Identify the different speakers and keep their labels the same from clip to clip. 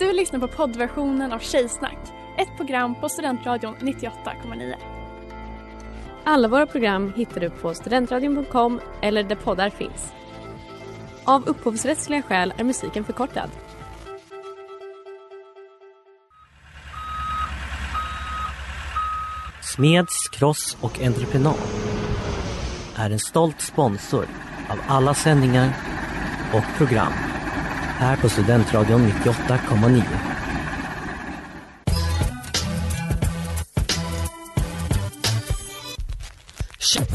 Speaker 1: Du lyssnar på poddversionen av Tjejsnack, ett program på Studentradion 98,9.
Speaker 2: Alla våra program hittar du på studentradion.com eller där poddar finns. Av upphovsrättsliga skäl är musiken förkortad.
Speaker 3: Smeds, Cross och Entreprenad är en stolt sponsor av alla sändningar och program här på Studentradion 98,9.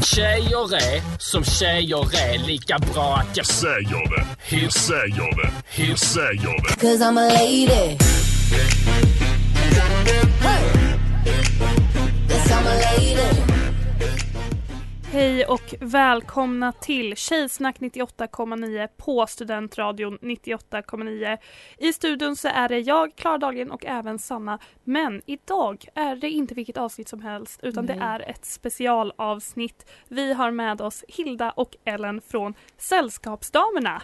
Speaker 4: Tjejer är som tjejer är lika bra att jag
Speaker 5: säger det. Hur säger det? Hur säger det?
Speaker 6: Cause I'm a lady. Hey. Yes, I'm a lady.
Speaker 7: Hej och välkomna till Tjejsnack 98,9 på Studentradion 98,9. I studion så är det jag, Klara Dahlgren och även Sanna. Men idag är det inte vilket avsnitt som helst utan
Speaker 2: Nej.
Speaker 7: det är ett specialavsnitt. Vi har med oss Hilda och Ellen från Sällskapsdamerna.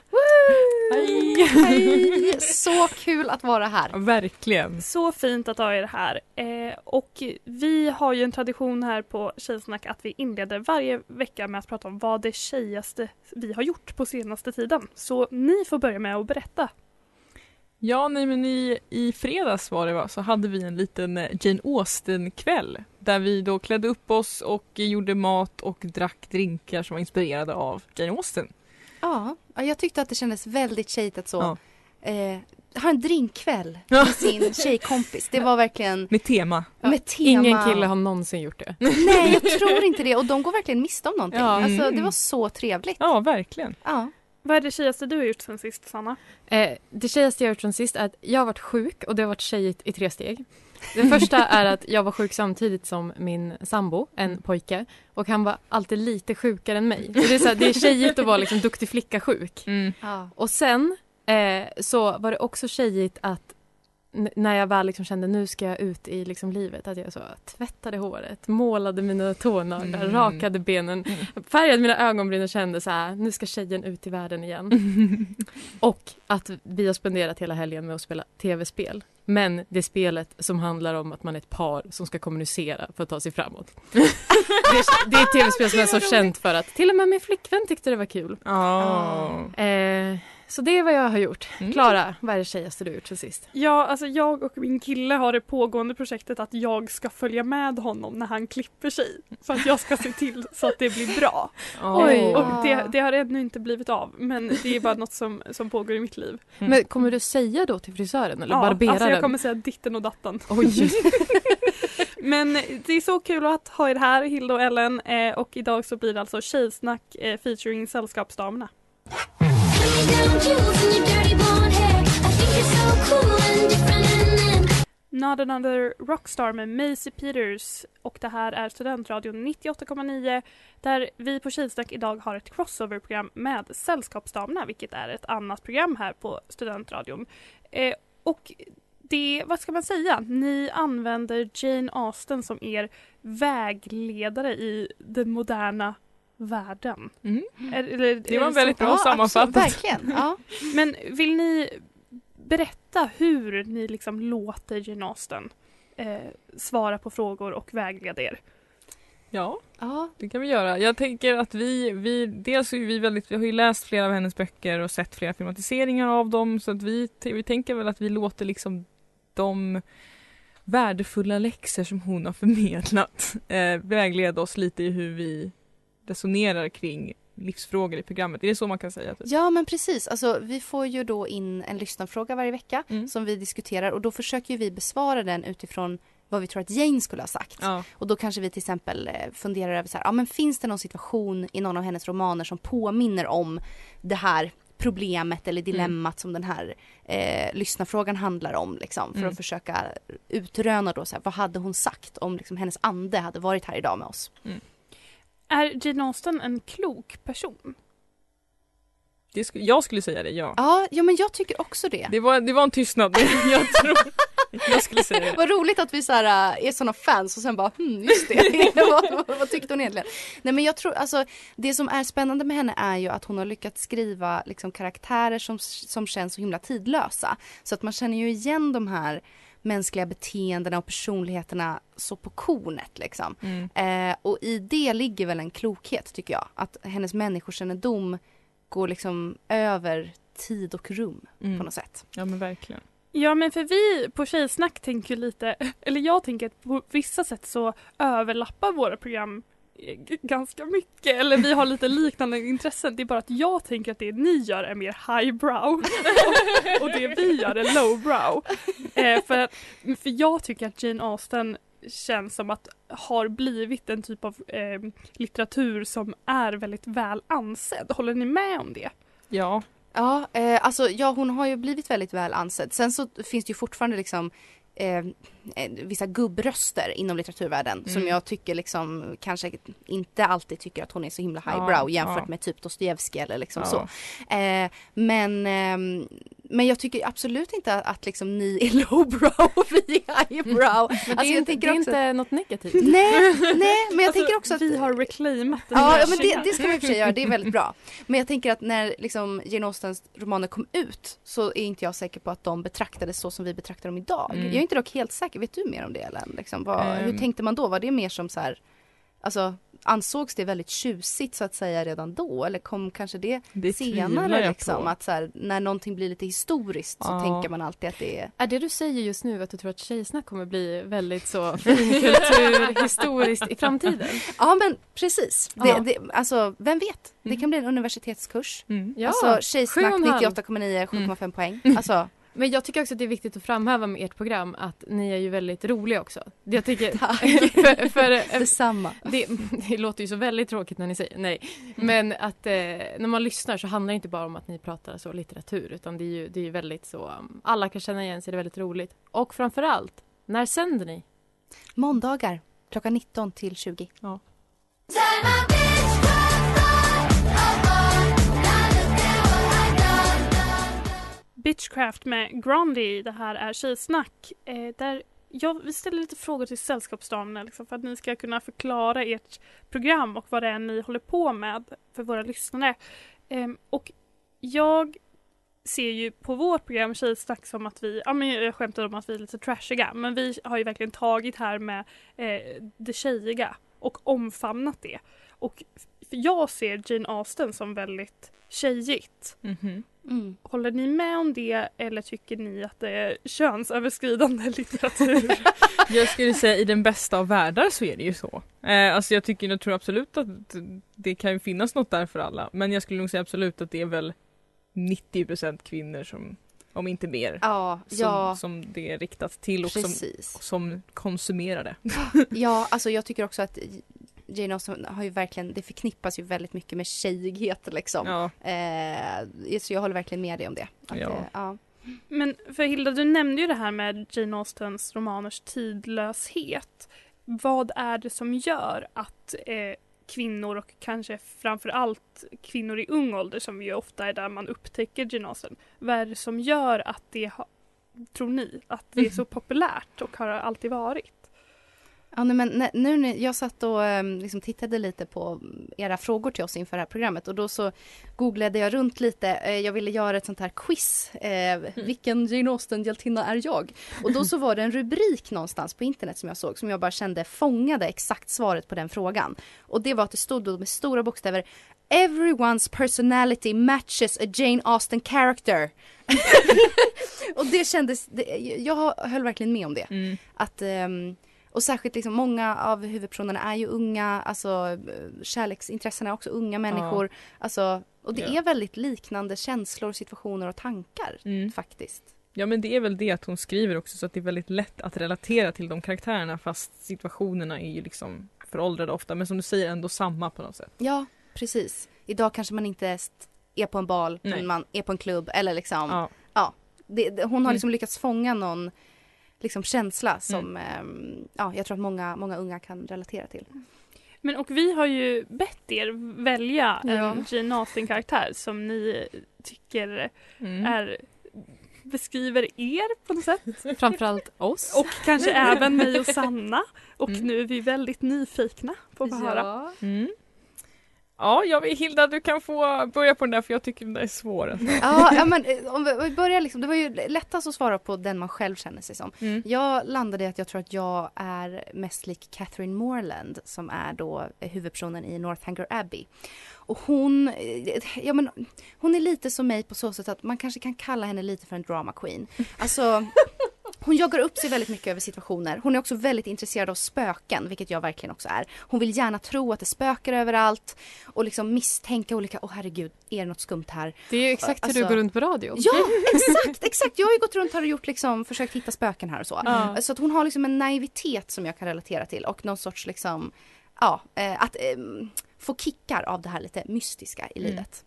Speaker 2: Hej!
Speaker 8: Hej! Så kul att vara här.
Speaker 9: Verkligen.
Speaker 7: Så fint att ha er här. Eh, och vi har ju en tradition här på Tjejsnack att vi inleder varje vecka med att prata om vad det tjejigaste vi har gjort på senaste tiden. Så ni får börja med att berätta.
Speaker 9: Ja, nej men i, i fredags var det va, så hade vi en liten eh, Jane Austen-kväll där vi då klädde upp oss och gjorde mat och drack drinkar som var inspirerade av Jane Austen.
Speaker 8: Ja, ja, jag tyckte att det kändes väldigt tjejigt att så
Speaker 9: Ja.
Speaker 8: Eh, ha en drinkkväll
Speaker 9: Ja.
Speaker 8: med sin tjejkompis. Det var verkligen
Speaker 9: Med tema.
Speaker 8: med tema.
Speaker 2: Ingen kille har någonsin gjort det.
Speaker 8: Nej, jag tror inte det. Och de går verkligen miste om någonting.
Speaker 2: Ja.
Speaker 8: Alltså, det
Speaker 9: Mm.
Speaker 8: var så trevligt.
Speaker 9: Ja, verkligen.
Speaker 8: Ja.
Speaker 7: Vad är det tjejigaste du har gjort sen sist Sanna?
Speaker 2: Eh, det tjejigaste jag har gjort från sist är att jag har varit sjuk och det har varit tjejigt i tre steg. Det första är att jag var sjuk samtidigt som min sambo, en pojke. Och han var alltid lite sjukare än mig. Det, är så här, det är tjejigt att vara liksom duktig flicka sjuk.
Speaker 9: Mm.
Speaker 8: Ja.
Speaker 2: Och sen eh, så var det också tjejigt att när jag väl liksom kände nu ska jag ut i liksom livet, att jag så tvättade håret, målade mina tånaglar,
Speaker 9: Mm.
Speaker 2: rakade benen, färgade mina ögonbryn och kände så här, nu ska tjejen ut i världen igen. Och att vi har spenderat hela helgen med att spela tv-spel. Men det spelet som handlar om att man är ett par som ska kommunicera för att ta sig framåt. det, är, det är ett tv-spel som är så känt för att till och med min flickvän tyckte det var kul.
Speaker 9: Ja.
Speaker 2: Eh, så det är vad jag har gjort.
Speaker 9: Mm.
Speaker 2: Klara, vad är det tjejigaste du har gjort sen sist?
Speaker 7: Ja, alltså jag och min kille har det pågående projektet att jag ska följa med honom när han klipper sig. För att jag ska se till så att det blir bra.
Speaker 2: Oj.
Speaker 7: Och det, det har ännu inte blivit av men det är bara något som, som pågår i mitt liv.
Speaker 9: Mm.
Speaker 2: Men kommer du säga då till frisören eller
Speaker 7: Ja,
Speaker 2: barbera
Speaker 7: alltså jag kommer säga ditten och datten.
Speaker 2: Oj,
Speaker 7: Men det är så kul att ha er här, Hilda och Ellen. Eh, och idag så blir det alltså Tjejsnack eh, featuring Sällskapsdamerna. Not another rockstar med Maisie Peters och det här är Studentradion 98,9 där vi på Kilsnack idag har ett crossover-program med Sällskapsdamerna vilket är ett annat program här på Studentradion. Eh, och det, vad ska man säga, ni använder Jane Austen som er vägledare i den moderna världen.
Speaker 9: Mm.
Speaker 7: Är- eller-
Speaker 9: Det
Speaker 7: är
Speaker 9: var
Speaker 7: så?
Speaker 9: väldigt bra
Speaker 8: Ja,
Speaker 9: sammanfattat.
Speaker 8: absolut, verkligen. Ja.
Speaker 7: Men vill ni berätta hur ni liksom låter Jane Austen eh, svara på frågor och vägleda er?
Speaker 9: Ja,
Speaker 8: Ja.
Speaker 9: det kan vi göra. Jag tänker att vi, vi dels är vi väldigt, vi har ju läst flera av hennes böcker och sett flera filmatiseringar av dem så att vi, vi tänker väl att vi låter liksom de värdefulla läxor som hon har förmedlat eh, vägleda oss lite i hur vi resonerar kring livsfrågor i programmet. Är det så man kan säga? Typ?
Speaker 8: ja, men precis. Alltså, vi får ju då in en lyssnarfråga varje vecka
Speaker 9: Mm.
Speaker 8: som vi diskuterar och då försöker vi besvara den utifrån vad vi tror att Jane skulle ha sagt.
Speaker 9: Ja.
Speaker 8: Och då kanske vi till exempel eh, funderar över så här, ja men finns det någon situation i någon av hennes romaner som påminner om det här problemet eller dilemmat som den här eh, lyssnarfrågan handlar om liksom för
Speaker 9: Mm.
Speaker 8: att försöka utröna då så här, vad hade hon sagt om liksom hennes ande hade varit här idag med oss.
Speaker 7: Är Jane Austen en klok person?
Speaker 9: Det skulle, jag skulle säga det, ja.
Speaker 8: Ja, ja men jag tycker också det.
Speaker 9: Det var, det var en tystnad, men jag tror... Jag skulle säga det.
Speaker 8: Vad roligt att vi så här, äh, är såna fans och sen bara hmm, just det. vad, vad, vad tyckte hon egentligen? Nej men jag tror alltså det som är spännande med henne är ju att hon har lyckats skriva liksom karaktärer som, som känns så himla tidlösa. Så att man känner ju igen de här mänskliga beteendena och personligheterna så på kornet liksom.
Speaker 9: Mm.
Speaker 8: Eh, och i det ligger väl en klokhet tycker jag. Att hennes människokännedom går liksom över tid och rum
Speaker 9: Mm.
Speaker 8: på något sätt.
Speaker 9: Ja men verkligen.
Speaker 7: Ja men för vi på Tjejsnack tänker lite, eller jag tänker att på vissa sätt så överlappar våra program ganska mycket eller vi har lite liknande intressen. Det är bara att jag tänker att det ni gör är mer highbrow och, och det vi gör är lowbrow. Eh, för, att- för jag tycker att Jane Austen känns som att har blivit en typ av eh, litteratur som är väldigt väl ansedd. Håller ni med om det?
Speaker 9: Ja.
Speaker 8: Ja, eh, alltså ja, hon har ju blivit väldigt väl ansedd. Sen så finns det ju fortfarande liksom eh, eh, vissa gubbröster inom litteraturvärlden som
Speaker 9: Mm.
Speaker 8: jag tycker liksom kanske inte alltid tycker att hon är så himla
Speaker 9: Ja,
Speaker 8: highbrow jämfört
Speaker 9: ja.
Speaker 8: med typ Dostojevskij eller liksom
Speaker 9: Ja.
Speaker 8: så. Eh, men, ehm, men jag tycker absolut inte att, att liksom ni är lowbrow och vi är highbrow.
Speaker 2: Men det,
Speaker 8: Alltså,
Speaker 2: är
Speaker 8: jag
Speaker 2: inte, det är
Speaker 8: också-
Speaker 2: inte något negativt.
Speaker 8: Nej, nej, men jag
Speaker 7: Alltså,
Speaker 8: tänker också att
Speaker 7: vi har reclaimat den
Speaker 8: Ja, ja men det, det ska man i och för sig göra, det är väldigt bra. Men jag tänker att när liksom Jane Austens romaner kom ut så är inte jag säker på att de betraktades så som vi betraktar dem idag.
Speaker 9: Mm.
Speaker 8: Är inte dock helt säker, vet du mer om det Ellen? Liksom, vad, Hur
Speaker 9: Ehm.
Speaker 8: tänkte man då? Var det mer som så här, alltså ansågs det väldigt tjusigt så att säga redan då? Eller kom kanske det,
Speaker 9: Det
Speaker 8: senare liksom?
Speaker 9: på.
Speaker 8: Att så här, när någonting blir lite historiskt så
Speaker 9: Ja.
Speaker 8: tänker man alltid att det är
Speaker 2: Är det du säger just nu att du tror att Tjejsnack kommer bli väldigt så finkulturhistoriskt i framtiden?
Speaker 8: Ja men precis, det,
Speaker 2: Ja.
Speaker 8: det, alltså vem vet? Det
Speaker 9: Mm.
Speaker 8: kan bli en universitetskurs.
Speaker 9: Mm.
Speaker 2: Ja,
Speaker 8: alltså Tjejsnack
Speaker 2: sju och en halv.
Speaker 8: 98,9, 7,5 poäng.
Speaker 9: Mm.
Speaker 8: Alltså
Speaker 2: Men jag tycker också att det är viktigt att framhäva med ert program att ni är ju väldigt roliga också. Det Jag tycker,
Speaker 8: Tack.
Speaker 2: för, för,
Speaker 8: detsamma.
Speaker 2: det, det låter ju så väldigt tråkigt när ni säger nej. Men att eh, när man lyssnar så handlar det inte bara om att ni pratar så litteratur utan det är ju, det är ju väldigt så, um, alla kan känna igen sig, det är väldigt roligt. Och framförallt, när sänder ni?
Speaker 8: Måndagar klockan 19 till 20.
Speaker 7: Bitchcraft med Grundy, det här är Tjejsnack. Eh, där jag, vi ställer lite frågor till sällskapsdamerna liksom, för att ni ska kunna förklara ert program och vad det är ni håller på med för våra lyssnare. Eh, och jag ser ju på vårt program Tjejsnack som att vi, ja men jag skämtar om att vi är lite trashiga, men vi har ju verkligen tagit här med eh, det tjejiga och omfamnat det. Och jag ser Jane Austen som väldigt tjejigt.
Speaker 9: Mhm.
Speaker 8: Mm.
Speaker 7: Håller ni med om det eller tycker ni att det är könsöverskridande litteratur?
Speaker 9: Jag skulle säga i den bästa av världar så är det ju så. Eh, alltså jag tycker, jag tror absolut att det kan ju finnas något där för alla. Men jag skulle nog säga absolut att det är väl 90% kvinnor som, om inte mer,
Speaker 8: Ja,
Speaker 9: som,
Speaker 8: ja
Speaker 9: som det är riktat till och som, som konsumerar det.
Speaker 8: Ja, alltså jag tycker också att Jane Austen har ju verkligen, det förknippas ju väldigt mycket med tjejighet liksom.
Speaker 9: Ja,
Speaker 8: Eh, så jag håller verkligen med dig om det. Att,
Speaker 9: Ja.
Speaker 8: eh, ja.
Speaker 7: Men för Hilda, du nämnde ju det här med Jane Austens romaners tidlöshet. Vad är det som gör att eh, kvinnor och kanske framför allt kvinnor i ung ålder som ju ofta är där man upptäcker Jane Austen. Vad är det som gör att det har, tror ni, att det är så populärt och har alltid varit?
Speaker 8: Ja, nej, men nu när jag satt och ehm, liksom tittade lite på era frågor till oss inför det här programmet och då så googlade jag runt lite. Eh, jag ville göra ett sånt här quiz. Eh, vilken Jane Austen-hjältinna är jag? Och då så var det en rubrik någonstans på internet som jag såg som jag bara kände fångade exakt svaret på den frågan. Och det var att det stod då med stora bokstäver Everyone's personality matches a Jane Austen character. och det kändes, det, jag höll verkligen med om det.
Speaker 9: mm.
Speaker 8: Att, ehm, och särskilt liksom många av huvudpersonerna är ju unga, alltså eh, kärleksintressena är också unga människor. Alltså, och det
Speaker 9: Ja.
Speaker 8: är väldigt liknande känslor, situationer och tankar
Speaker 9: Mm.
Speaker 8: faktiskt.
Speaker 9: Ja men det är väl det att hon skriver också så att det är väldigt lätt att relatera till de karaktärerna fast situationerna är ju liksom föråldrade ofta men som du säger ändå samma på något sätt.
Speaker 8: Ja, precis. Idag kanske man inte är på en bal,
Speaker 9: Nej.
Speaker 8: men man är på en klubb eller liksom.
Speaker 9: Ja.
Speaker 8: Det, det, hon har
Speaker 9: Mm.
Speaker 8: liksom lyckats fånga någon liksom känsla som ehm, ja, jag tror att många, många unga kan relatera till.
Speaker 7: Men och vi har ju bett er välja
Speaker 2: Ja.
Speaker 7: en Jane Austen-karaktär som ni tycker
Speaker 9: Mm.
Speaker 7: är beskriver er på något sätt.
Speaker 2: Framförallt oss.
Speaker 7: Och kanske även mig och Sanna. Och
Speaker 9: Mm.
Speaker 7: nu är vi väldigt nyfikna på att få höra.
Speaker 2: Ja.
Speaker 9: Mm. Ja, jag vill, Hilda du kan få börja på den där för jag tycker den där är svår.
Speaker 8: Ja, ja men eh, om vi, om vi börjar liksom, det var ju lättast att svara på den man själv känner sig som.
Speaker 9: Mm.
Speaker 8: Jag landade i att jag tror att jag är mest lik Catherine Morland som är då eh, huvudpersonen i Northanger Abbey. Och hon, eh, ja men hon är lite som mig på så sätt att man kanske kan kalla henne lite för en drama queen. Alltså hon jagar upp sig väldigt mycket över situationer. Hon är också väldigt intresserad av spöken, vilket jag verkligen också är. Hon vill gärna tro att det spökar överallt och liksom misstänka olika, åh herregud, är det något skumt här?
Speaker 2: Det är ju exakt hur
Speaker 8: Alltså-
Speaker 2: du går runt på radio.
Speaker 8: Ja, exakt, exakt. Jag har ju gått runt här och gjort liksom, försökt hitta spöken här och så.
Speaker 7: Ja.
Speaker 8: Så att hon har liksom en naivitet som jag kan relatera till och någon sorts liksom, ja, eh, att eh, få kickar av det här lite mystiska i
Speaker 9: Mm.
Speaker 8: livet.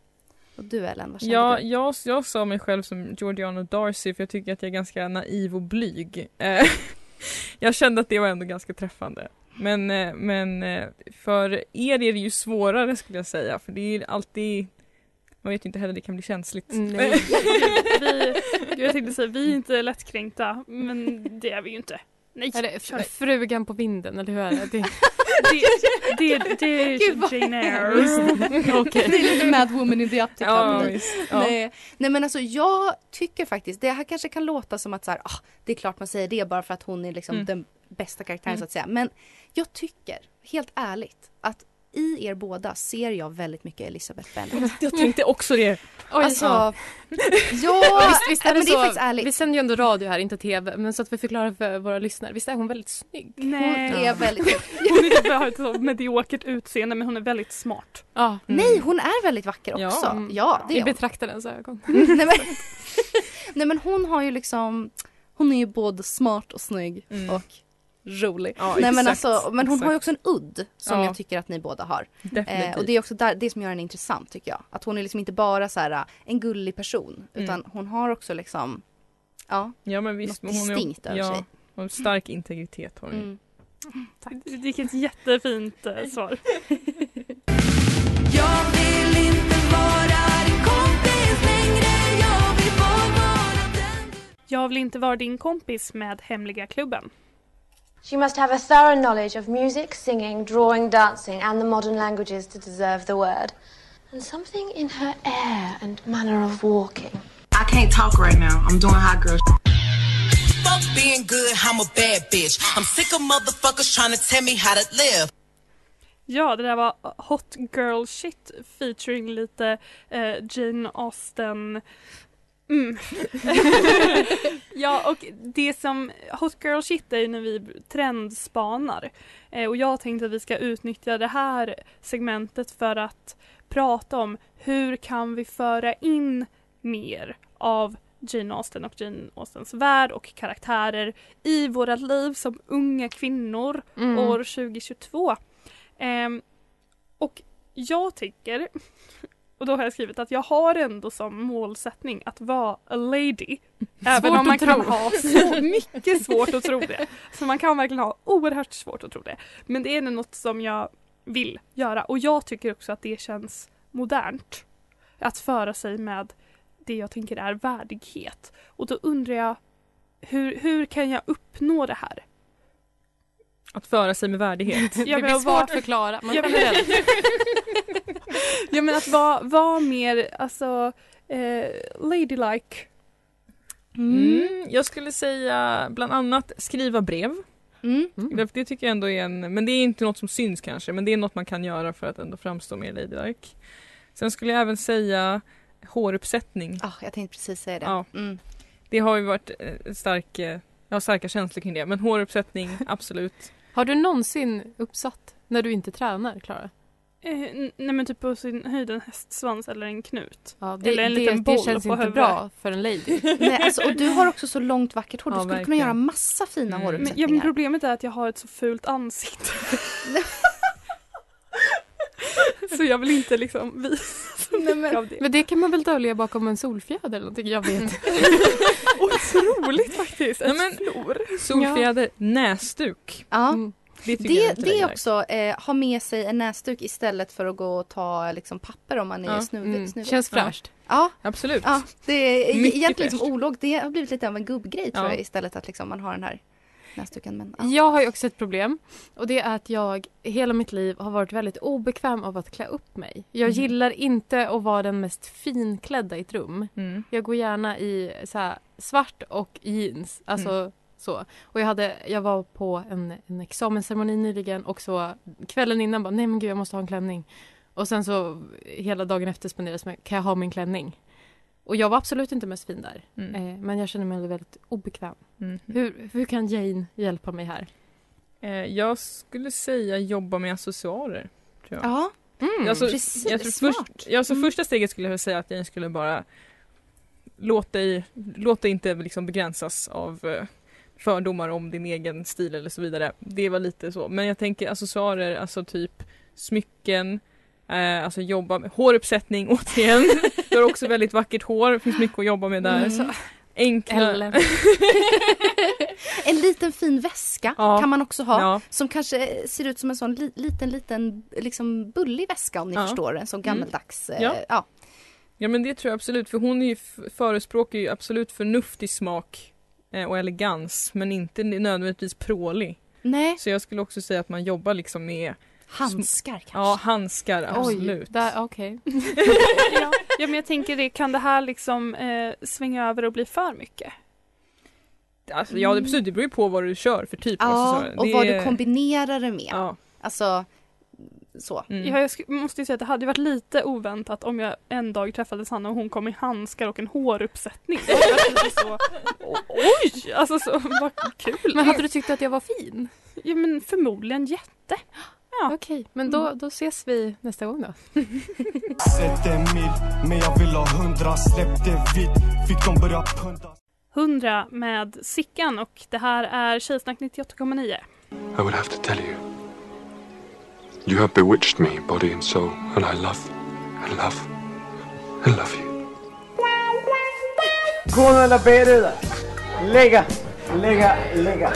Speaker 8: Och du Ellen, vad kände
Speaker 9: Ja,
Speaker 8: du?
Speaker 9: jag, jag sa mig själv som Georgiana Darcy för jag tycker att jag är ganska naiv och blyg. Eh, jag kände att det var ändå ganska träffande. Men, eh, men eh, för er är det ju svårare skulle jag säga för det är alltid man vet ju inte heller, det kan bli känsligt.
Speaker 2: Nej.
Speaker 7: vi, jag tänkte säga, vi är inte lättkränkta, men det är vi ju inte. Nej,
Speaker 2: det
Speaker 7: kör.
Speaker 2: frugan på vinden eller hur är det? det?
Speaker 7: det, det, det är Jane Eyre.
Speaker 2: Okej.
Speaker 8: Det är lite Mad Woman in the Uptic
Speaker 9: ja. Ja.
Speaker 8: Nej, nej men alltså jag tycker faktiskt, det här kanske kan låta som att så här, ah, det är klart man säger det bara för att hon är liksom
Speaker 9: Mm.
Speaker 8: den bästa karaktären
Speaker 9: Mm.
Speaker 8: så att säga. Men jag tycker, helt ärligt, att i er båda ser jag väldigt mycket Elizabeth Bennet.
Speaker 9: Jag tänkte också det.
Speaker 2: Oj,
Speaker 8: Alltså,
Speaker 2: ja.
Speaker 8: ja,
Speaker 2: visst, visst är
Speaker 8: ja,
Speaker 2: det
Speaker 8: men det är
Speaker 2: så.
Speaker 8: faktiskt ärligt.
Speaker 2: Vi sänder ju ändå radio här, inte tv. Men så att vi förklarar för våra lyssnare. Visst är hon väldigt snygg?
Speaker 8: Hon
Speaker 7: Nej,
Speaker 8: är väldigt...
Speaker 7: hon är har ett så mediokert utseende men hon är väldigt smart.
Speaker 2: Ja.
Speaker 8: Nej, hon är väldigt vacker
Speaker 9: Ja.
Speaker 8: också.
Speaker 2: Mm.
Speaker 8: Ja, det
Speaker 2: I
Speaker 8: är hon.
Speaker 2: betraktarens ögon.
Speaker 8: nej, men, nej men hon har ju liksom, hon är ju både smart och snygg
Speaker 9: Mm.
Speaker 8: och rolig.
Speaker 9: Ja,
Speaker 8: nej men
Speaker 9: exakt,
Speaker 8: alltså, men hon har ju
Speaker 9: exakt.
Speaker 8: också en udd som
Speaker 9: Ja.
Speaker 8: jag tycker att ni båda har. Eh, och det är också där, det som gör henne intressant tycker jag. Att hon är liksom inte bara så här äh, en gullig person
Speaker 9: Mm.
Speaker 8: utan hon har också liksom, ja,
Speaker 9: ja, men visst,
Speaker 8: något
Speaker 9: hon är-
Speaker 8: distinkt över
Speaker 9: ja,
Speaker 8: sig.
Speaker 9: och en stark integritet har hon.
Speaker 8: Mm.
Speaker 7: Vilket jättefint eh, svar.
Speaker 6: Jag vill inte vara din kompis längre Jag vill bara vara den
Speaker 7: Jag vill inte vara din kompis med Hemliga klubben.
Speaker 10: She must have a thorough knowledge of music, singing, drawing, dancing, and the modern languages to deserve the word. And something in her air and manner of walking.
Speaker 11: I can't talk right now. I'm doing hot girl.
Speaker 12: Fuck being good, I'm a bad bitch. I'm sick of motherfuckers trying to tell me how to live.
Speaker 7: Ja, det där var Hot Girl Shit featuring lite eh, Jane Austen. Mm. ja, och det som Hot Girl Shit är ju när vi trendspanar. Eh, och jag tänkte att vi ska utnyttja det här segmentet för att prata om hur kan vi föra in mer av Jane Austen och Jane Austens värld och karaktärer i våra liv som unga kvinnor
Speaker 2: Mm.
Speaker 7: år 2022. Ehm, och jag tycker, och då har jag skrivit att jag har ändå som målsättning att vara a lady. Även om man kan
Speaker 2: tro.
Speaker 7: ha så mycket svårt att tro det. Så man kan verkligen ha oerhört svårt att tro det. Men det är något som jag vill göra och jag tycker också att det känns modernt. Att föra sig med det jag tänker är värdighet. Och då undrar jag hur, hur kan jag uppnå det här?
Speaker 9: Att föra sig med värdighet.
Speaker 2: Det
Speaker 7: Jag
Speaker 2: blir svårt att förklara. Men
Speaker 7: Ja, men-. Ja men att vara, vara mer alltså eh, ladylike.
Speaker 9: Mm, jag skulle säga bland annat skriva brev.
Speaker 8: Mm.
Speaker 9: Det, det tycker jag ändå är en, men det är inte något som syns kanske, men det är något man kan göra för att ändå framstå mer ladylike. Sen skulle jag även säga håruppsättning.
Speaker 8: Ah, jag tänkte precis säga det.
Speaker 9: Ja.
Speaker 8: Mm.
Speaker 9: Det har ju varit eh, stark, eh, jag har starka känslor kring det, men håruppsättning absolut.
Speaker 2: Har du någonsin uppsatt när du inte tränar, Klara?
Speaker 7: Eh, nej men typ på sin höjd en hästsvans eller en knut.
Speaker 2: Ja, det,
Speaker 7: Eller en
Speaker 2: det,
Speaker 7: liten
Speaker 2: det
Speaker 7: boll
Speaker 2: känns
Speaker 7: på
Speaker 2: inte
Speaker 7: huvudet.
Speaker 2: bra för en lady.
Speaker 8: Nej, alltså, och du har också så långt vackert hår. Du
Speaker 9: Ja,
Speaker 8: skulle kunna
Speaker 9: verkligen.
Speaker 8: göra massa fina
Speaker 9: Mm.
Speaker 7: Men, ja,
Speaker 8: håruppsättningar.
Speaker 7: men problemet är att jag har ett så fult ansikte. så jag vill inte liksom visa mycket av det.
Speaker 2: Men det kan man väl dölja bakom en solfjäder eller någonting? Jag vet.
Speaker 7: Otroligt faktiskt!
Speaker 9: Nej,
Speaker 7: Ett
Speaker 9: men-
Speaker 7: flor.
Speaker 9: Solfjäder, näsduk.
Speaker 8: Ja.
Speaker 2: Mm.
Speaker 9: Det,
Speaker 8: Det,
Speaker 9: inte
Speaker 8: det också, eh, ha med sig en näsduk istället för att gå och ta liksom, papper om man är
Speaker 9: Ja.
Speaker 8: snuvig.
Speaker 2: Mm.
Speaker 8: snuvig.
Speaker 2: Känns fräscht.
Speaker 8: Ja,
Speaker 9: Absolut.
Speaker 8: ja, det är
Speaker 9: Mycket
Speaker 8: egentligen liksom olågt. Det har blivit lite av en gubbgrej tror
Speaker 9: Ja.
Speaker 8: jag istället att liksom, man har den här näsduken. Men, ja.
Speaker 2: Jag har ju också ett problem och det är att jag hela mitt liv har varit väldigt obekväm av att klä upp mig. Jag
Speaker 9: Mhm.
Speaker 2: gillar inte att vara den mest finklädda i ett rum.
Speaker 9: Mm.
Speaker 2: Jag går gärna i så svart och jeans. Alltså så. Och jag, hade, jag var på en, en examensceremoni nyligen och så kvällen innan bara nej men gud jag måste ha en klänning. Och sen så hela dagen efter spenderades med kan jag ha min klänning? Och jag var absolut inte mest fin där.
Speaker 9: Mm.
Speaker 2: Eh, men jag känner mig väldigt obekväm.
Speaker 9: Mm.
Speaker 2: Hur, hur kan Jane hjälpa mig här?
Speaker 9: Eh, jag skulle säga jobba med accessoarer. Tror jag.
Speaker 8: ja,
Speaker 2: Mm.
Speaker 9: Alltså,
Speaker 8: precis.
Speaker 9: jag tror
Speaker 8: Smart.
Speaker 9: först, ja, så
Speaker 8: Mm.
Speaker 9: Första steget skulle jag säga att jag skulle bara låt dig, låt dig inte liksom begränsas av eh, fördomar om din egen stil eller så vidare. Det var lite så. Men jag tänker accessoarer, alltså typ smycken, eh, alltså jobba med håruppsättning återigen. Du har också väldigt vackert hår, det finns mycket att jobba med där.
Speaker 8: Mm.
Speaker 9: Enkla...
Speaker 8: En liten fin väska
Speaker 9: Ja.
Speaker 8: kan man också ha.
Speaker 9: Ja,
Speaker 8: Som kanske ser ut som en sån li, liten, liten, liksom bullig väska om ni
Speaker 9: Ja.
Speaker 8: förstår. En sån gammeldags. eh,
Speaker 9: Ja.
Speaker 8: ja.
Speaker 9: men det tror jag absolut för hon är ju förespråkar ju absolut förnuftig smak eh, och elegans men inte nödvändigtvis prålig.
Speaker 8: Nej,
Speaker 9: Så jag skulle också säga att man jobbar liksom med
Speaker 8: handskar kanske.
Speaker 9: ja, handskar, absolut.
Speaker 2: Oj, där, okej.
Speaker 7: ja. men jag tänker det, kan det här liksom eh, svänga över och bli för mycket?
Speaker 9: Alltså, ja, det, absolut, det beror ju på vad du kör för typ av
Speaker 8: Ja,
Speaker 9: accessoarer.
Speaker 8: och vad
Speaker 9: är-
Speaker 8: du kombinerar det med.
Speaker 9: Ja.
Speaker 8: Alltså, så.
Speaker 9: Mm.
Speaker 7: Ja, jag måste ju säga att det hade varit lite oväntat om jag en dag träffade Sanna och hon kom i handskar och en håruppsättning. Så, oj! Alltså så, vad kul.
Speaker 2: Men hade du tyckt att jag var fin?
Speaker 7: Ja men förmodligen jätte. Ja.
Speaker 2: Okej, men då, då ses vi nästa gång då.
Speaker 13: Sätt en mil, men jag vill ha hundra Släpp det vitt, fick de börja punda
Speaker 7: 100 med Sickan och det här är Tjejsnack 98,9.
Speaker 14: I would have to tell you. You have bewitched me, body and soul, and I love, and love, and love you.
Speaker 15: Kona eller B-ruda. Lägga, lägga, lägga.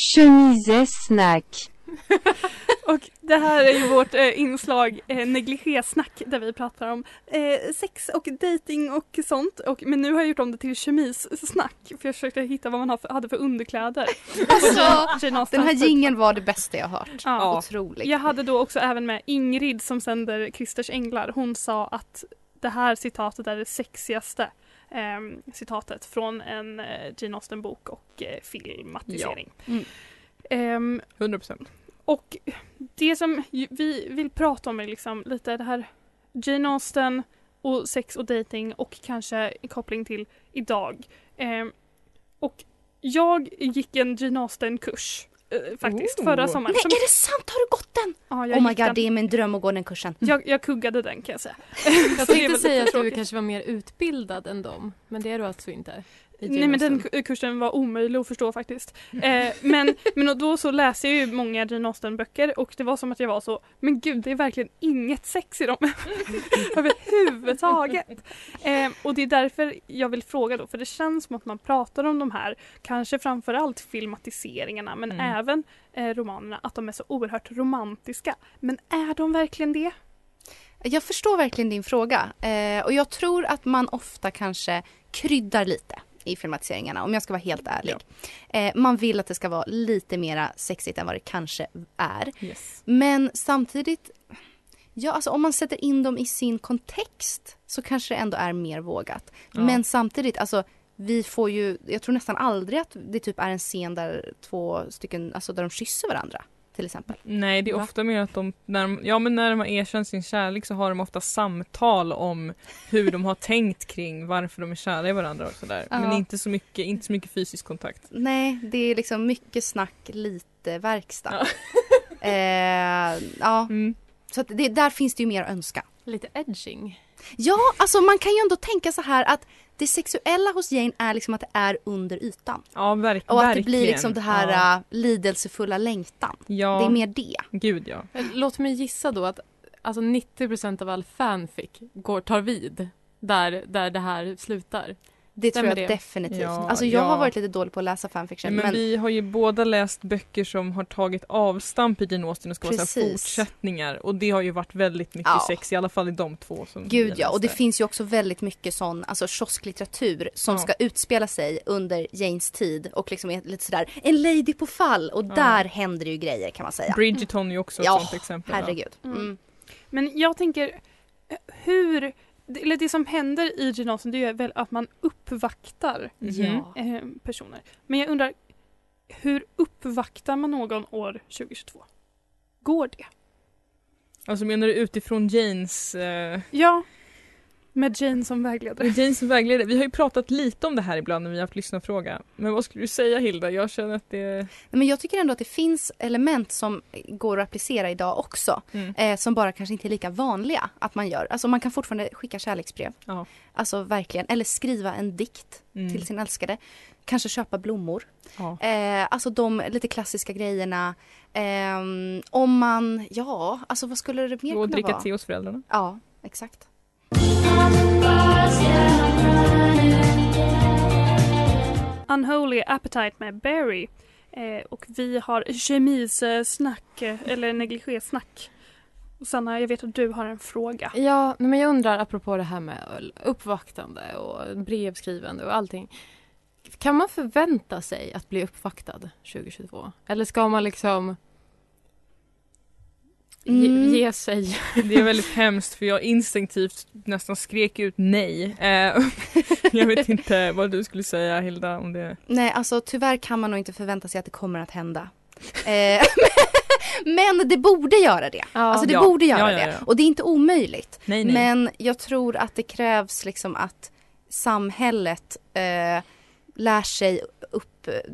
Speaker 16: Chemisesnack.
Speaker 7: Och det här är ju vårt eh, inslag eh, negligésnack där vi pratar om eh, sex och dating och sånt. Och, men nu har jag gjort om det till kemissnack för jag försökte hitta vad man har för, hade för underkläder.
Speaker 8: Alltså, den här jingeln var det bästa jag hört.
Speaker 7: Ja.
Speaker 8: Otroligt.
Speaker 7: Jag hade då också även med Ingrid som sänder Christers änglar. Hon sa att det här citatet är det sexigaste citatet från en eh, Jane Austen-bok och eh, filmatisering.
Speaker 8: Ja. Mm.
Speaker 7: Ehm,
Speaker 9: 100%.
Speaker 7: och det som vi vill prata om är liksom lite det här Jane Austen och sex och dating och kanske koppling till idag. Ehm, och jag gick en Jane Austen-kurs faktiskt
Speaker 9: Oh.
Speaker 7: förra sommaren.
Speaker 8: Nej,
Speaker 7: Som-
Speaker 8: är det sant? Har du gått den?
Speaker 7: Ja, jag
Speaker 8: Oh my god,
Speaker 7: den.
Speaker 8: det är min dröm att gå den kursen.
Speaker 7: Jag, jag kuggade den kan jag säga.
Speaker 2: Jag tänkte säga att du kanske var mer utbildad än dem, men det är du alltså inte?
Speaker 7: Nej men den kursen var omöjlig att förstå faktiskt. Eh, men, men då så läste jag ju många Jane Austen böcker och det var som att jag var så, men gud det är verkligen inget sex i dem överhuvudtaget. Eh, och det är därför jag vill fråga då, för det känns som att man pratar om de här, kanske framförallt filmatiseringarna men
Speaker 9: Mm.
Speaker 7: även eh, romanerna, att de är så oerhört romantiska. Men är de verkligen det?
Speaker 8: Jag förstår verkligen din fråga eh, och jag tror att man ofta kanske kryddar lite i filmatiseringarna om jag ska vara helt ärlig. Eh, man vill att det ska vara lite mera sexigt än vad det kanske är.
Speaker 9: Yes.
Speaker 8: Men samtidigt, ja alltså om man sätter in dem i sin kontext så kanske det ändå är mer vågat.
Speaker 9: Ja.
Speaker 8: Men samtidigt, alltså vi får ju, jag tror nästan aldrig att det typ är en scen där två stycken, alltså där de kysser varandra till exempel.
Speaker 9: Nej, det är
Speaker 8: Va?
Speaker 9: ofta mer att de, när de, ja men när de har erkänt sin kärlek så har de ofta samtal om hur de har tänkt kring varför de är kära i varandra och sådär. Men
Speaker 8: Ja.
Speaker 9: inte så mycket, inte så mycket fysisk kontakt.
Speaker 8: Nej, det är liksom mycket snack, lite verkstad.
Speaker 9: Ja.
Speaker 8: eh, ja.
Speaker 9: Mm.
Speaker 8: Så att det, där finns det ju mer att önska.
Speaker 2: Lite edging.
Speaker 8: Ja, alltså man kan ju ändå tänka så här att det sexuella hos Jane är liksom att det är under ytan.
Speaker 9: Ja, verk,
Speaker 8: Och att
Speaker 9: verkligen.
Speaker 8: det blir liksom det här
Speaker 9: Ja,
Speaker 8: äh, lidelsefulla längtan.
Speaker 9: ja.
Speaker 8: Det är mer det.
Speaker 9: Gud ja.
Speaker 2: Låt mig gissa då att alltså 90% av all fanfic går, tar vid där, där det här slutar.
Speaker 8: Det tror jag
Speaker 2: det?
Speaker 8: definitivt.
Speaker 9: Ja,
Speaker 8: alltså jag
Speaker 9: ja.
Speaker 8: har varit lite dålig på att läsa fanfiction.
Speaker 9: Men,
Speaker 8: men
Speaker 9: vi har ju båda läst böcker som har tagit avstamp i Jane Austen och ska vara
Speaker 8: Precis.
Speaker 9: fortsättningar och det har ju varit väldigt mycket
Speaker 8: Ja.
Speaker 9: sex i alla fall i de två som
Speaker 8: Gud ja, och det finns ju också väldigt mycket sån, alltså kiosklitteratur som
Speaker 9: Ja.
Speaker 8: ska utspela sig under Janes tid och liksom är lite sådär, en lady på fall och
Speaker 9: Ja.
Speaker 8: där händer det ju grejer kan man säga.
Speaker 9: Bridgerton är ju också ett
Speaker 8: Ja,
Speaker 9: sånt exempel.
Speaker 8: herregud.
Speaker 7: Mm.
Speaker 8: Mm.
Speaker 7: Men jag tänker hur, det- eller det som händer i Jane Austen det är väl att man uppvaktar
Speaker 2: Ja.
Speaker 7: eh, personer. Men jag undrar, hur uppvaktar man någon år 2022? Går det?
Speaker 9: Alltså menar du utifrån Janes eh,
Speaker 7: Ja, med Jane som vägledare.
Speaker 9: Med Jane som vägledare. Vi har ju pratat lite om det här ibland när vi har haft lyssnarfråga. Men vad skulle du säga Hilda? Jag känner att det...
Speaker 8: Nej, Men jag tycker ändå att det finns element som går att applicera idag också.
Speaker 9: Mm.
Speaker 8: Eh, som bara kanske inte är lika vanliga att man gör. Alltså man kan fortfarande skicka kärleksbrev.
Speaker 9: Ja.
Speaker 8: Alltså verkligen. Eller skriva en dikt
Speaker 9: Mm.
Speaker 8: till sin älskade. Kanske köpa blommor.
Speaker 9: Ja.
Speaker 8: Eh, alltså de lite klassiska grejerna. Ehm, om man, ja, alltså vad skulle det mer
Speaker 9: Och
Speaker 8: kunna
Speaker 9: dricka
Speaker 8: vara?
Speaker 9: te hos föräldrarna.
Speaker 8: Ja, exakt.
Speaker 7: Unholy Appetite med Barry. Eh, och vi har kemisnack, eh, eller negligésnack. Sanna, jag vet att du har en fråga.
Speaker 2: Ja, men jag undrar apropå det här med uppvaktande och brevskrivande och allting. Kan man förvänta sig att bli uppvaktad 2022? Eller ska man liksom
Speaker 8: Mm.
Speaker 2: ge sig?
Speaker 9: Det är väldigt hemskt för jag instinktivt nästan skrek ut nej. Eh, jag vet inte vad du skulle säga Hilda om det.
Speaker 8: Nej, alltså tyvärr kan man nog inte förvänta sig att det kommer att hända. Eh, men det borde göra det. Alltså det
Speaker 9: Ja.
Speaker 8: borde göra
Speaker 9: Ja, ja,
Speaker 8: det.
Speaker 9: ja.
Speaker 8: Och det är inte omöjligt.
Speaker 9: Nej, nej.
Speaker 8: Men jag tror att det krävs liksom att samhället eh, lär sig upp,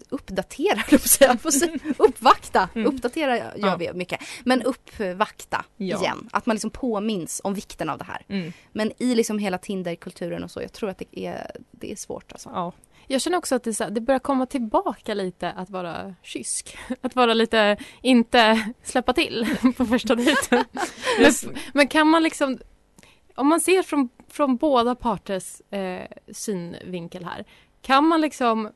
Speaker 8: uppdatera, får säga. uppvakta. Uppdatera gör
Speaker 9: Mm. Ja.
Speaker 8: vi mycket. Men uppvakta
Speaker 9: Ja.
Speaker 8: igen. Att man liksom påminns om vikten av det här.
Speaker 9: Mm.
Speaker 8: Men i liksom hela Tinderkulturen och så, jag tror att det är, det är svårt alltså.
Speaker 9: Ja.
Speaker 2: Jag känner också att det, här, det börjar komma tillbaka lite att vara kysk. Att vara lite, inte släppa till på första dejten. men, men kan man liksom, om man ser från, från båda parters eh, synvinkel här, kan man liksom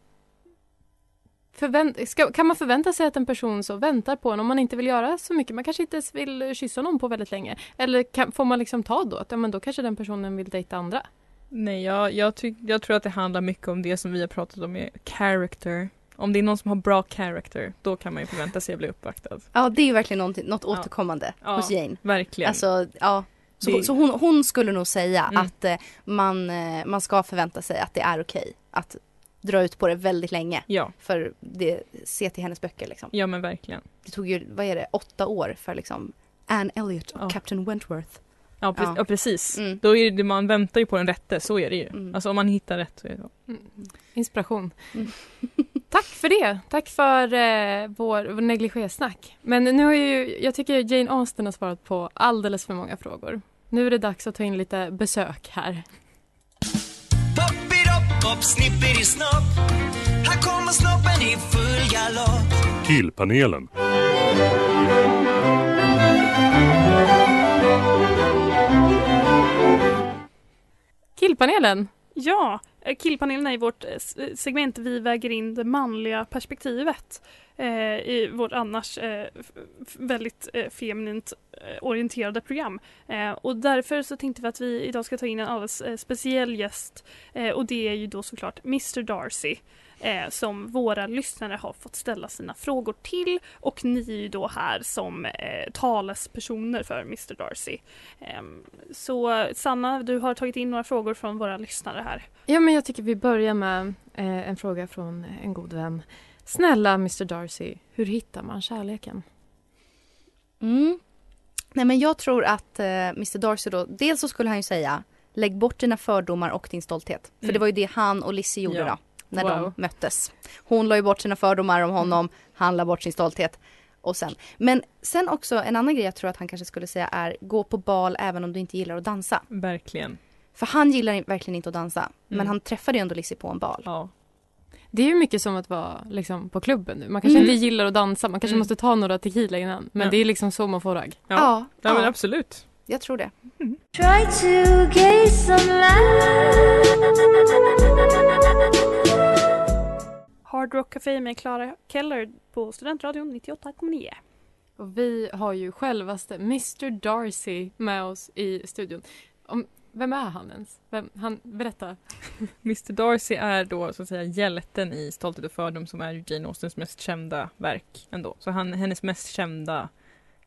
Speaker 2: Förvänt, ska, kan man förvänta sig att en person så väntar på en om man inte vill göra så mycket? Man kanske inte ens vill kyssa någon på väldigt länge. Eller kan, får man liksom ta då att ja, men då kanske den personen vill dejta andra?
Speaker 9: Nej, jag, jag, tyck, jag tror att det handlar mycket om det som vi har pratat om character. Om det är någon som har bra character, då kan man ju förvänta sig att bli uppvaktad.
Speaker 8: Ja, det är ju verkligen något, något återkommande
Speaker 9: Ja,
Speaker 8: hos Jane.
Speaker 9: Verkligen.
Speaker 8: Alltså, ja. Så,
Speaker 9: Det-
Speaker 8: så hon, hon skulle nog säga
Speaker 9: Mm.
Speaker 8: att eh, man, eh, man ska förvänta sig att det är okej att dra ut på det väldigt länge.
Speaker 9: Ja.
Speaker 8: För det, se till hennes böcker liksom.
Speaker 9: Ja men verkligen.
Speaker 8: Det tog ju, vad är det, åtta år för liksom Anne Elliot och
Speaker 9: Ja.
Speaker 8: Captain Wentworth.
Speaker 9: Ja, pre-
Speaker 8: Ja.
Speaker 9: ja. precis.
Speaker 8: Mm.
Speaker 9: Då är det, man väntar ju på den rätte, så är det ju.
Speaker 8: Mm.
Speaker 9: Alltså om man hittar rätt så är det så.
Speaker 2: Mm. Inspiration.
Speaker 8: Mm.
Speaker 2: Tack för det. Tack för eh, vår, vår negligésnack. Men nu har ju, jag tycker Jane Austen har svarat på alldeles för många frågor. Nu är det dags att ta in lite besök här.
Speaker 12: Up, up, snippity snopp. Här kommer snoppen i full galopp.
Speaker 5: Killpanelen.
Speaker 2: Killpanelen.
Speaker 7: Ja, Eh, killpanelen är vårt eh, eh, segment Vi väger in det manliga perspektivet eh, i vårt annars eh, väldigt eh, feminint eh, orienterade program. Eh, och därför så tänkte vi att vi idag ska ta in en alldeles eh, speciell gäst eh, och det är ju då såklart Mr Darcy eh, som våra lyssnare har fått ställa sina frågor till och ni är ju då här som eh, talespersoner för Mr Darcy. Ehm, så Sanna, du har tagit in några frågor från våra lyssnare här.
Speaker 2: Ja, men jag tycker vi börjar med eh, en fråga från en god vän. Snälla Mr Darcy, hur hittar man kärleken?
Speaker 8: Mm. Nej men jag tror att eh, Mr Darcy då, dels så skulle han ju säga lägg bort dina fördomar och din stolthet. För
Speaker 9: Mm.
Speaker 8: det var ju det han och Lizzie gjorde
Speaker 9: Ja.
Speaker 8: då. När
Speaker 2: Wow.
Speaker 8: de möttes. Hon la ju bort sina fördomar om honom, han la bort sin stolthet. Och sen. Men sen också en annan grej jag tror att han kanske skulle säga är gå på bal även om du inte gillar att dansa.
Speaker 9: Verkligen.
Speaker 8: För han gillar verkligen inte att dansa. Men
Speaker 9: Mm.
Speaker 8: han träffade ju ändå Lizzie på en bal.
Speaker 9: Ja.
Speaker 2: Det är ju mycket som att vara liksom, på klubben nu. Man kanske
Speaker 8: Mm.
Speaker 2: inte gillar att dansa, man kanske
Speaker 9: Mm.
Speaker 2: måste ta några tequila innan. Men
Speaker 9: Ja.
Speaker 2: det är liksom så man får ragg.
Speaker 9: Ja.
Speaker 8: Ja,
Speaker 9: Ja, men absolut.
Speaker 8: Jag tror det.
Speaker 6: Try
Speaker 7: Hard Rock Café med Clara Keller på Studentradion 98,9.
Speaker 2: Och vi har ju självaste Mr Darcy med oss i studion. Om, vem är han ens? Vem, han, berätta.
Speaker 9: Mr Darcy är då så att säga hjälten i Stolthet och fördom som är ju Jane Austens mest kända verk ändå. Så han, hennes mest kända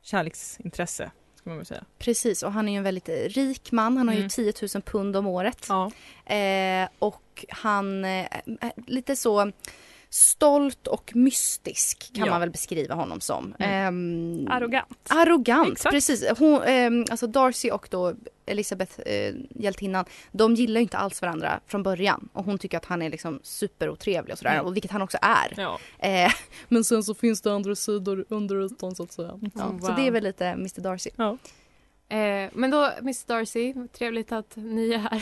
Speaker 9: kärleksintresse, säga.
Speaker 8: Precis, och han är ju en väldigt eh, rik man. Han har ju
Speaker 9: Mm.
Speaker 8: 10 000 pund om året. Eh, och han eh, är lite så stolt och mystisk kan
Speaker 7: Ja.
Speaker 8: man väl beskriva honom som. Ehm,
Speaker 7: Arrogant.
Speaker 8: Arrogant,
Speaker 7: Exakt.
Speaker 8: precis. Hon, ehm, alltså Darcy och då Elisabeth, eh, hjältinnan, de gillar ju inte alls varandra från början. Och hon tycker att han är liksom superotrevlig och sådär,
Speaker 9: Mm.
Speaker 8: och vilket han också är.
Speaker 9: Ja.
Speaker 8: Eh, men sen så finns det andra sidor under ytan så att säga. Ja,
Speaker 2: Mm,
Speaker 8: Så
Speaker 2: wow.
Speaker 8: det är väl lite Mr Darcy.
Speaker 2: Eh, men då, Miss Darcy, trevligt att ni är här.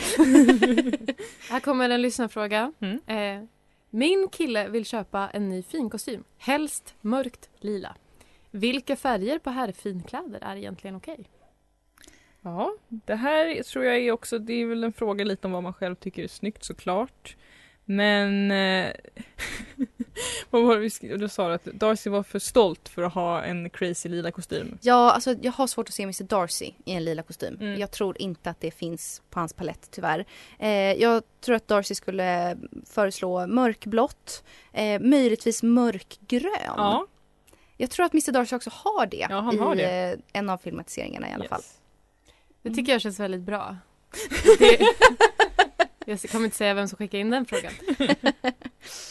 Speaker 2: här kommer en lyssnarfråga.
Speaker 9: Mm.
Speaker 2: Eh, min kille vill köpa en ny finkostym, helst mörkt lila. Vilka färger på herrfinkläder är egentligen okej?
Speaker 9: Ja, det här tror jag är också, det är väl en fråga lite om vad man själv tycker är snyggt såklart. Men eh, vad var det? Du sa att Darcy var för stolt för att ha en crazy lila kostym.
Speaker 8: Ja, alltså jag har svårt att se Mr Darcy i en lila kostym.
Speaker 9: Mm.
Speaker 8: Jag tror inte att det finns på hans palett tyvärr. Eh, jag tror att Darcy skulle föreslå mörkblått, eh, möjligtvis mörkgrön.
Speaker 9: Ja.
Speaker 8: Jag tror att Mr Darcy också har det
Speaker 9: Ja, han
Speaker 8: i
Speaker 9: har det.
Speaker 8: Eh, en av filmatiseringarna i alla fall.
Speaker 2: Det tycker jag känns väldigt bra. Det, jag kommer inte säga vem som skickade in den frågan.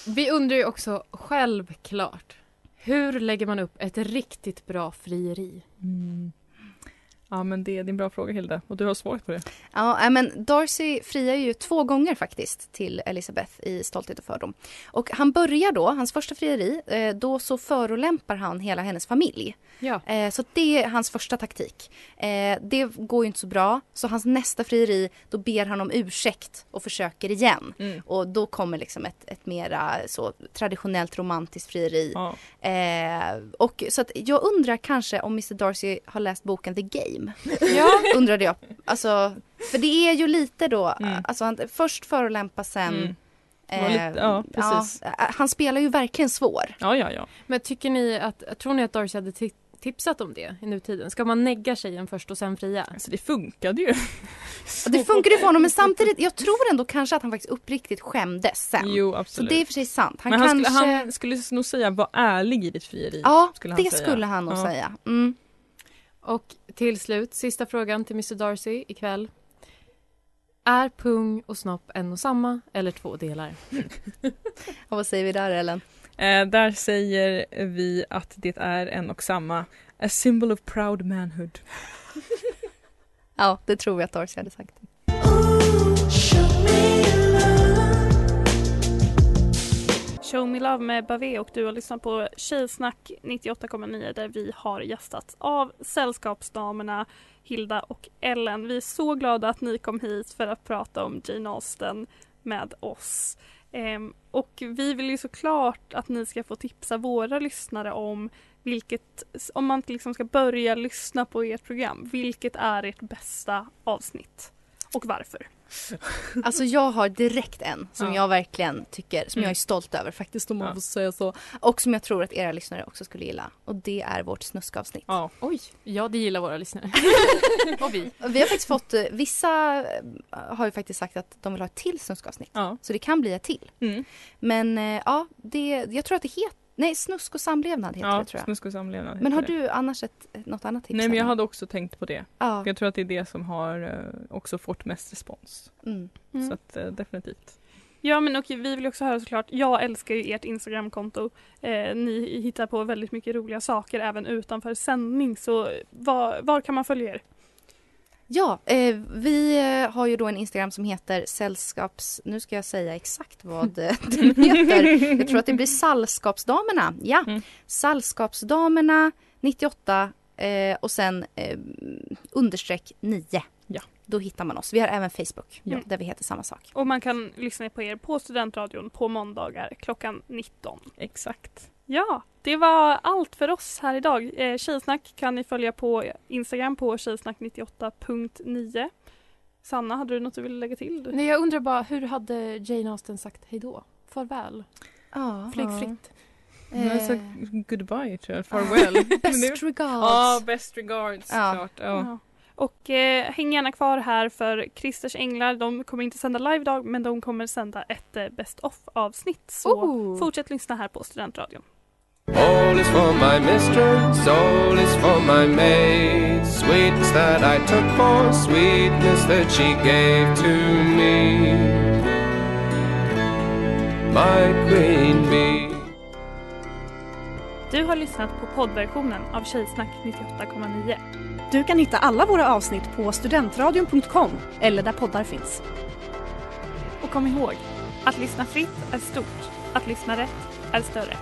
Speaker 2: Vi undrar ju också självklart, hur lägger man upp ett riktigt bra frieri?
Speaker 9: Mm. Ja men det, det är en bra fråga Hilda och du har svaret på det.
Speaker 8: Ja, men Darcy friar ju två gånger faktiskt till Elizabeth i Stolthet och fördom. Och han börjar då, hans första frieri, eh, då så förolämpar han hela hennes familj.
Speaker 2: Ja.
Speaker 8: Eh, så det är hans första taktik. Eh, det går ju inte så bra, så hans nästa frieri, då ber han om ursäkt och försöker igen.
Speaker 9: Mm.
Speaker 8: Och då kommer liksom ett, ett mera så traditionellt romantiskt frieri.
Speaker 9: Ja.
Speaker 8: Och så att jag undrar kanske om Mr Darcy har läst boken The Game.
Speaker 2: Ja.
Speaker 8: Undrade jag. Alltså, för det är ju lite då,
Speaker 9: Mm.
Speaker 8: alltså han, först förolämpa sen
Speaker 9: Mm. Var lite- ja, precis.
Speaker 8: ja, han spelar ju verkligen svår.
Speaker 9: Ja, ja, ja.
Speaker 2: Men tycker ni att, tror ni att Darcy hade ti- tipsat om det i nutiden? Ska man negga tjejen först och sen fria?
Speaker 9: Alltså det funkade ju.
Speaker 8: Det funkar ju för honom men samtidigt, jag tror ändå kanske att han faktiskt uppriktigt skämdes sen.
Speaker 9: Jo
Speaker 8: Så
Speaker 9: absolut.
Speaker 8: det är i och för sig sant. Han
Speaker 9: Men han,
Speaker 8: kanske...
Speaker 9: skulle, han skulle nog säga var ärlig i ditt frieri.
Speaker 8: Ja,
Speaker 9: skulle han
Speaker 8: det
Speaker 9: säga.
Speaker 8: skulle han nog
Speaker 9: Ja.
Speaker 8: säga. Mm.
Speaker 2: Och till slut, sista frågan till Mr Darcy ikväll. Är pung och snopp en och samma eller två delar?
Speaker 8: Och vad säger vi där Ellen?
Speaker 9: Eh, där säger vi att det är en och samma. A symbol of proud manhood.
Speaker 8: Ja, det tror vi att Darcy hade sagt.
Speaker 7: Show Me Love med Bavé och du har lyssnat på Tjejsnack 98,9 där vi har gästats av Sällskapsdamerna Hilda och Ellen. Vi är så glada att ni kom hit för att prata om Jane Austen med oss. Ehm, och vi vill ju såklart att ni ska få tipsa våra lyssnare om vilket, om man liksom ska börja lyssna på ert program, vilket är ert bästa avsnitt? Och varför?
Speaker 8: Alltså jag har direkt en som
Speaker 9: Ja.
Speaker 8: jag verkligen tycker, som
Speaker 9: Mm.
Speaker 8: jag är stolt över faktiskt om man
Speaker 9: Ja.
Speaker 8: får säga så. Och som jag tror att era lyssnare också skulle gilla. Och det är vårt snuskavsnitt.
Speaker 9: Ja.
Speaker 2: Oj, ja det gillar våra lyssnare. och vi.
Speaker 8: Vi har faktiskt fått, eh, vissa eh, har ju faktiskt sagt att de vill ha ett till snuskavsnitt.
Speaker 9: Ja.
Speaker 8: Så det kan bli ett till.
Speaker 9: Mm.
Speaker 8: Men eh, ja, det, jag tror att det heter, nej snusk och samlevnad heter
Speaker 9: Ja,
Speaker 8: det tror jag.
Speaker 9: snusk och samlevnad
Speaker 8: Men har
Speaker 9: det.
Speaker 8: du annars ett, något annat tips?
Speaker 9: Nej men jag hade också tänkt på det.
Speaker 8: Ja.
Speaker 9: Jag tror att det är det som har eh, också fått mest respons.
Speaker 8: Mm.
Speaker 7: Mm.
Speaker 9: Så att eh, definitivt.
Speaker 7: Ja men och vi vill också höra såklart, jag älskar ju ert Instagramkonto. Eh, ni hittar på väldigt mycket roliga saker även utanför sändning så var, var kan man följa er?
Speaker 8: Ja, eh, vi eh, har ju då en Instagram som heter sällskaps... Nu ska jag säga exakt vad eh, den heter. Jag tror att det blir Sällskapsdamerna. Ja,
Speaker 9: Mm.
Speaker 8: Sällskapsdamerna 98 eh, och sen eh, understreck 9.
Speaker 9: Ja.
Speaker 8: Då hittar man oss. Vi har även Facebook
Speaker 7: Ja.
Speaker 8: där vi heter samma sak.
Speaker 7: Och man kan lyssna på er på Studentradion på måndagar klockan 19.
Speaker 9: Exakt.
Speaker 7: Ja, det var allt för oss här idag. Eh, Tjejsnack kan ni följa på Instagram på tjejsnack98.9. Sanna, hade du något du ville lägga till?
Speaker 2: Nej, jag undrar bara, hur hade Jane Austen sagt hej då? Farväl?
Speaker 8: Ja.
Speaker 2: Flyg fritt.
Speaker 9: Men så,
Speaker 8: Eh,
Speaker 9: goodbye tror jag, farewell.
Speaker 8: Best regards.
Speaker 9: Ja, best regards
Speaker 8: Ja.
Speaker 9: klart. Ja.
Speaker 7: Ja. Och eh, häng gärna kvar här för Christers Änglar. De kommer inte sända live idag men de kommer sända ett eh, best of avsnitt. Så
Speaker 8: Oh.
Speaker 7: fortsätt lyssna här på Studentradion.
Speaker 17: All is for my mistress, all is for my maid. Sweetness that I took for sweetness that she gave to me. My queen bee.
Speaker 7: Du har lyssnat på poddversionen av Tjejsnack 98,9.
Speaker 18: Du kan hitta alla våra avsnitt på studentradion.com eller där poddar finns.
Speaker 7: Och kom ihåg, att lyssna fritt är stort, att lyssna rätt är större.